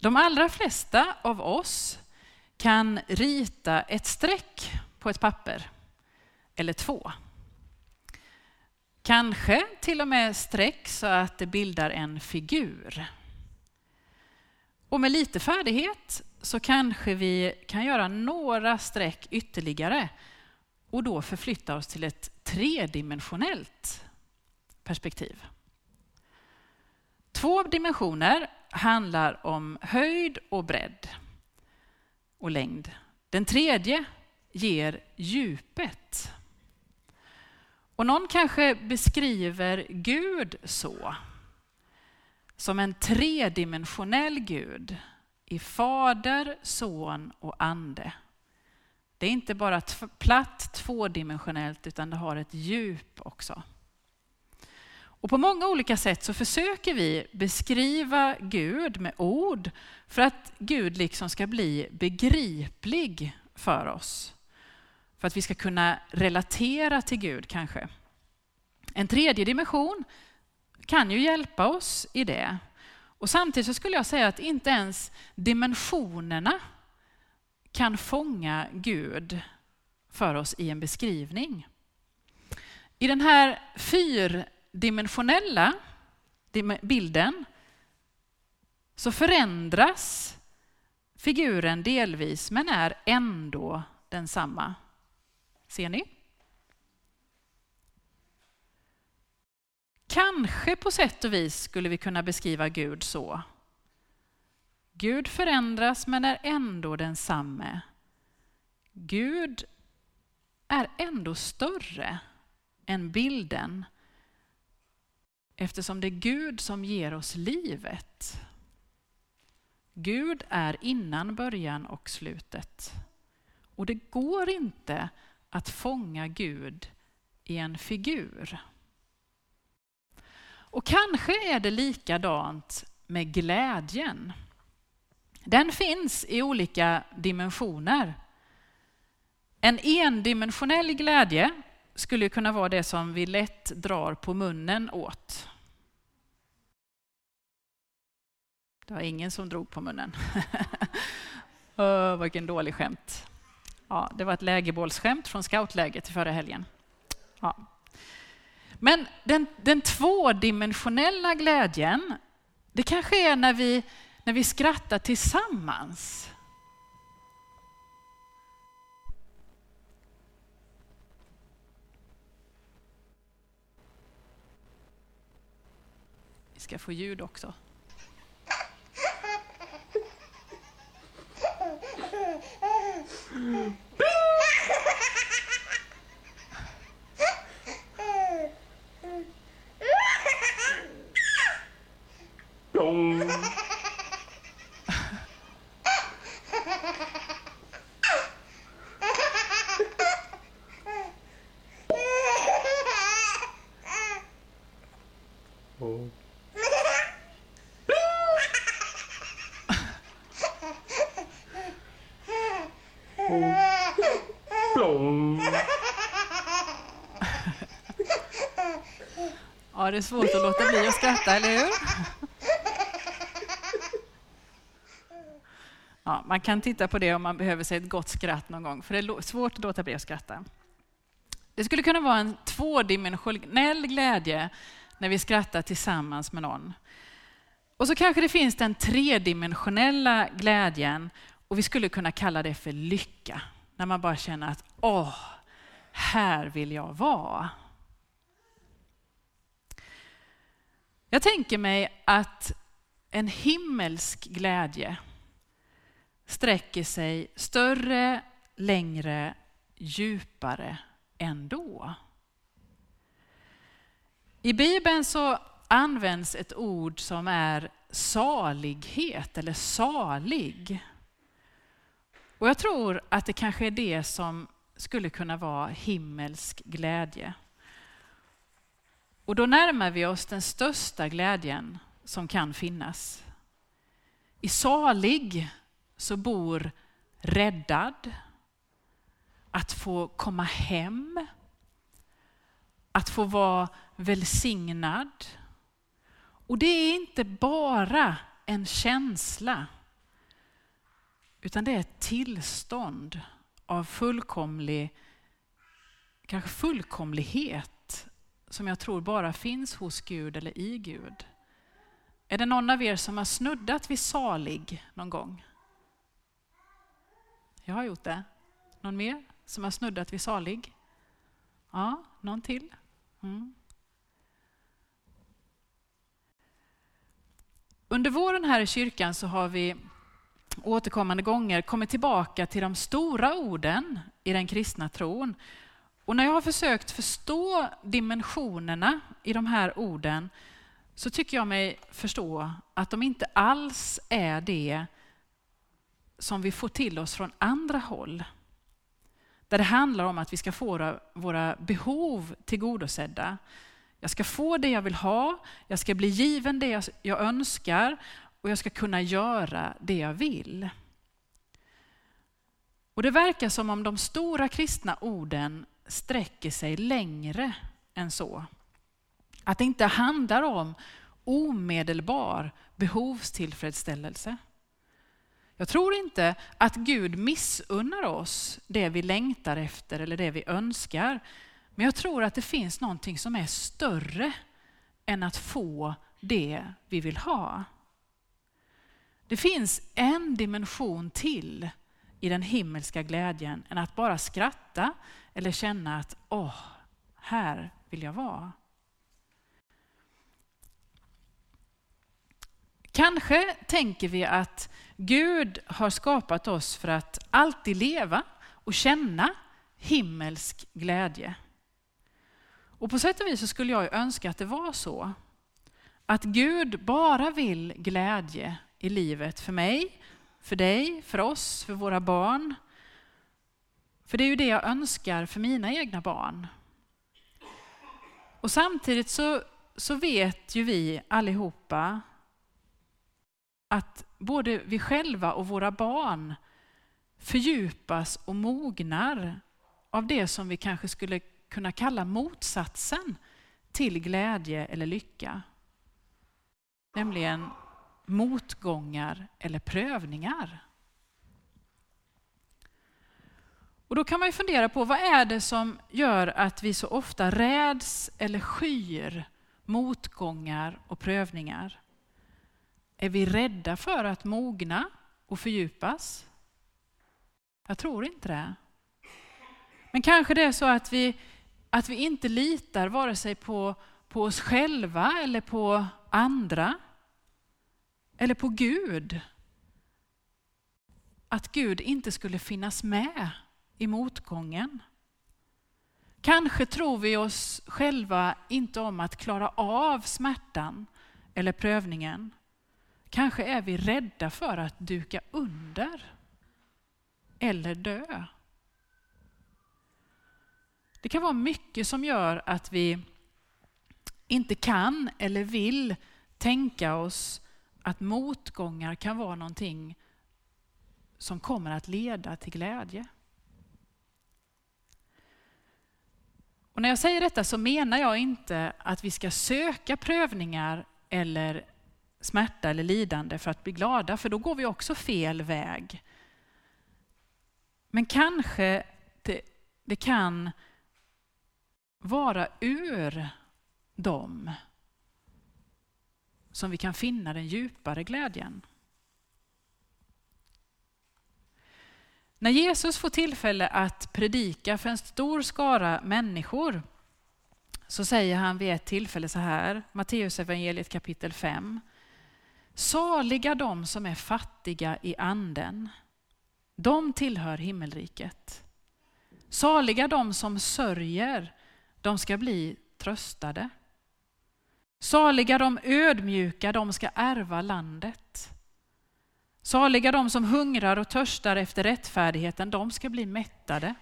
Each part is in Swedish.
De allra flesta av oss kan rita ett streck på ett papper, eller två. Kanske till och med streck så att det bildar en figur. Och med lite färdighet så kanske vi kan göra några streck ytterligare och då förflytta oss till ett tredimensionellt perspektiv. Två dimensioner handlar om höjd och bredd och längd. Den tredje ger djupet. Och någon kanske beskriver Gud så. Som en tredimensionell Gud i Fader, Son och Ande. Det är inte bara platt tvådimensionellt utan det har ett djup också. Och på många olika sätt så försöker vi beskriva Gud med ord för att Gud liksom ska bli begriplig för oss. För att vi ska kunna relatera till Gud kanske. En tredje dimension kan ju hjälpa oss i det. Och samtidigt så skulle jag säga att inte ens dimensionerna kan fånga Gud för oss i en beskrivning. I den här dimensionella bilden så förändras figuren delvis men är ändå densamma. Ser ni? Kanske på sätt och vis skulle vi kunna beskriva Gud så. Gud förändras men är ändå densamme. Gud är ändå större än bilden eftersom det är Gud som ger oss livet. Gud är innan början och slutet. Och det går inte att fånga Gud i en figur. Och kanske är det likadant med glädjen. Den finns i olika dimensioner. En endimensionell glädje skulle kunna vara det som vi lätt drar på munnen åt. Det var ingen som drog på munnen. oh, vilken dålig skämt. Ja, det var ett lägerbålsskämt från scoutläget förra helgen. Ja. Men den, den tvådimensionella glädjen, det kanske är när vi, när vi skrattar tillsammans. Vi ska få ljud också. Har det är svårt att låta bli att skratta, eller hur? Ja, man kan titta på det om man behöver sig ett gott skratt någon gång, för det är svårt att låta bli att skratta. Det skulle kunna vara en tvådimensionell glädje när vi skrattar tillsammans med någon. Och så kanske det finns den tredimensionella glädjen och vi skulle kunna kalla det för lycka. När man bara känner att åh, här vill jag vara. Jag tänker mig att en himmelsk glädje sträcker sig större, längre, djupare ändå. I Bibeln så används ett ord som är salighet eller salig. Och jag tror att det kanske är det som skulle kunna vara himmelsk glädje. Och då närmar vi oss den största glädjen som kan finnas. I salig så bor räddad, att få komma hem, att få vara välsignad. Och det är inte bara en känsla Utan det är ett tillstånd av fullkomlig, kanske fullkomlighet som jag tror bara finns hos Gud eller i Gud. Är det någon av er som har snuddat vid salig någon gång? Jag har gjort det. Någon mer som har snuddat vid salig? Ja, någon till? Mm. Under våren här i kyrkan så har vi återkommande gånger kommit tillbaka till de stora orden i den kristna tron. Och när jag har försökt förstå dimensionerna i de här orden så tycker jag mig förstå att de inte alls är det som vi får till oss från andra håll. Där det handlar om att vi ska få våra behov tillgodosedda. Jag ska få det jag vill ha, jag ska bli given det jag önskar och jag ska kunna göra det jag vill. Och Det verkar som om de stora kristna orden sträcker sig längre än så. Att det inte handlar om omedelbar behovstillfredsställelse. Jag tror inte att Gud missunnar oss det vi längtar efter eller det vi önskar. Men jag tror att det finns någonting som är större än att få det vi vill ha. Det finns en dimension till i den himmelska glädjen än att bara skratta eller känna att åh, här vill jag vara. Kanske tänker vi att Gud har skapat oss för att alltid leva och känna himmelsk glädje. Och på sätt och vis så skulle jag önska att det var så. Att Gud bara vill glädje i livet för mig, för dig, för oss, för våra barn. För det är ju det jag önskar för mina egna barn. Och samtidigt så, så vet ju vi allihopa att både vi själva och våra barn fördjupas och mognar av det som vi kanske skulle kunna kalla motsatsen till glädje eller lycka. Nämligen motgångar eller prövningar. Och då kan man ju fundera på vad är det som gör att vi så ofta räds eller skyr motgångar och prövningar? Är vi rädda för att mogna och fördjupas? Jag tror inte det. Men kanske det är så att vi, att vi inte litar vare sig på, på oss själva eller på andra. Eller på Gud. Att Gud inte skulle finnas med i motgången. Kanske tror vi oss själva inte om att klara av smärtan eller prövningen. Kanske är vi rädda för att duka under eller dö. Det kan vara mycket som gör att vi inte kan eller vill tänka oss att motgångar kan vara någonting som kommer att leda till glädje. Och när jag säger detta så menar jag inte att vi ska söka prövningar eller smärta eller lidande för att bli glada, för då går vi också fel väg. Men kanske det, det kan vara ur dem som vi kan finna den djupare glädjen. När Jesus får tillfälle att predika för en stor skara människor så säger han vid ett tillfälle så här, Matteus evangeliet kapitel 5. Saliga de som är fattiga i anden, de tillhör himmelriket. Saliga de som sörjer, de ska bli tröstade. Saliga de ödmjuka, de ska ärva landet. Saliga de som hungrar och törstar efter rättfärdigheten, de ska bli mättade.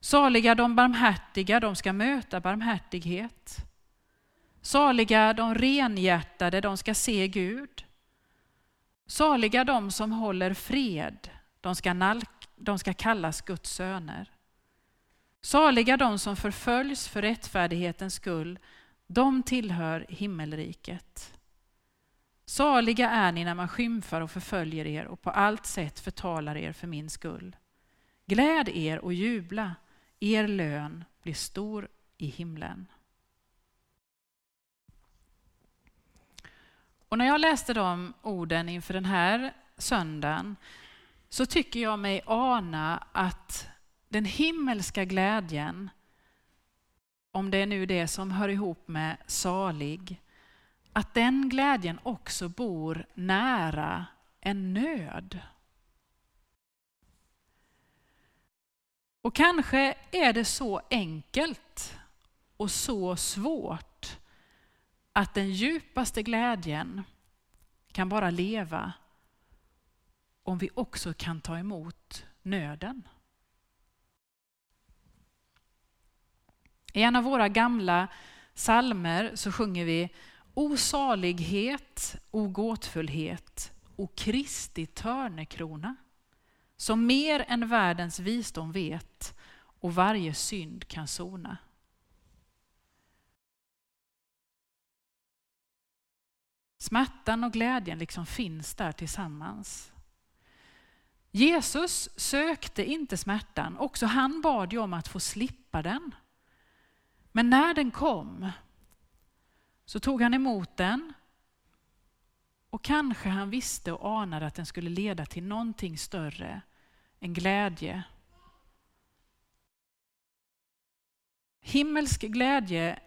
Saliga de barmhärtiga, de ska möta barmhärtighet. Saliga de renhjärtade, de ska se Gud. Saliga de som håller fred, de ska, nalk, de ska kallas Guds söner. Saliga de som förföljs för rättfärdighetens skull, de tillhör himmelriket. Saliga är ni när man skymfar och förföljer er och på allt sätt förtalar er för min skull. Gläd er och jubla, er lön blir stor i himlen. Och när jag läste de orden inför den här söndagen så tycker jag mig ana att den himmelska glädjen, om det är nu det som hör ihop med salig, att den glädjen också bor nära en nöd. Och kanske är det så enkelt och så svårt att den djupaste glädjen kan bara leva om vi också kan ta emot nöden. I en av våra gamla salmer så sjunger vi Osalighet, ogåtfullhet, o Kristi törnekrona som mer än världens visdom vet och varje synd kan sona. Smärtan och glädjen liksom finns där tillsammans. Jesus sökte inte smärtan, också han bad ju om att få slippa den. Men när den kom så tog han emot den och kanske han visste och anade att den skulle leda till någonting större, en glädje. Himmelsk glädje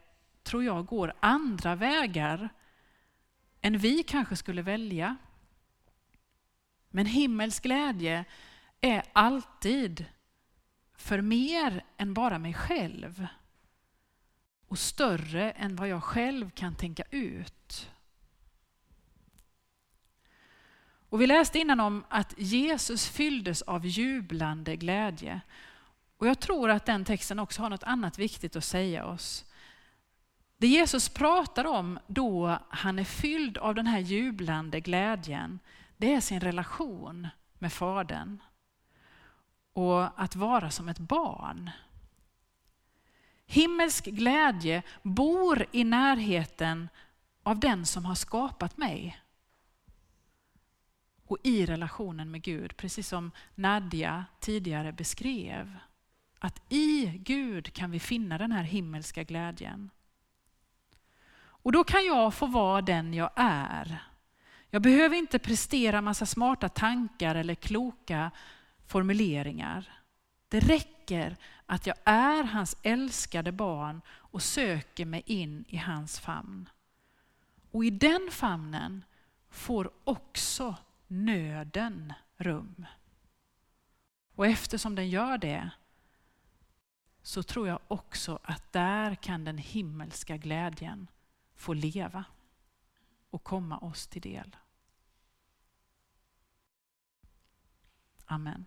tror jag går andra vägar än vi kanske skulle välja. Men himmelsk glädje är alltid för mer än bara mig själv och större än vad jag själv kan tänka ut. Och vi läste innan om att Jesus fylldes av jublande glädje. Och jag tror att den texten också har något annat viktigt att säga oss. Det Jesus pratar om då han är fylld av den här jublande glädjen, det är sin relation med Fadern. Och att vara som ett barn. Himmelsk glädje bor i närheten av den som har skapat mig. Och i relationen med Gud, precis som Nadja tidigare beskrev. Att i Gud kan vi finna den här himmelska glädjen. Och då kan jag få vara den jag är. Jag behöver inte prestera massa smarta tankar eller kloka formuleringar. Det räcker att jag är hans älskade barn och söker mig in i hans famn. Och i den famnen får också nöden rum. Och eftersom den gör det så tror jag också att där kan den himmelska glädjen få leva och komma oss till del. Amen.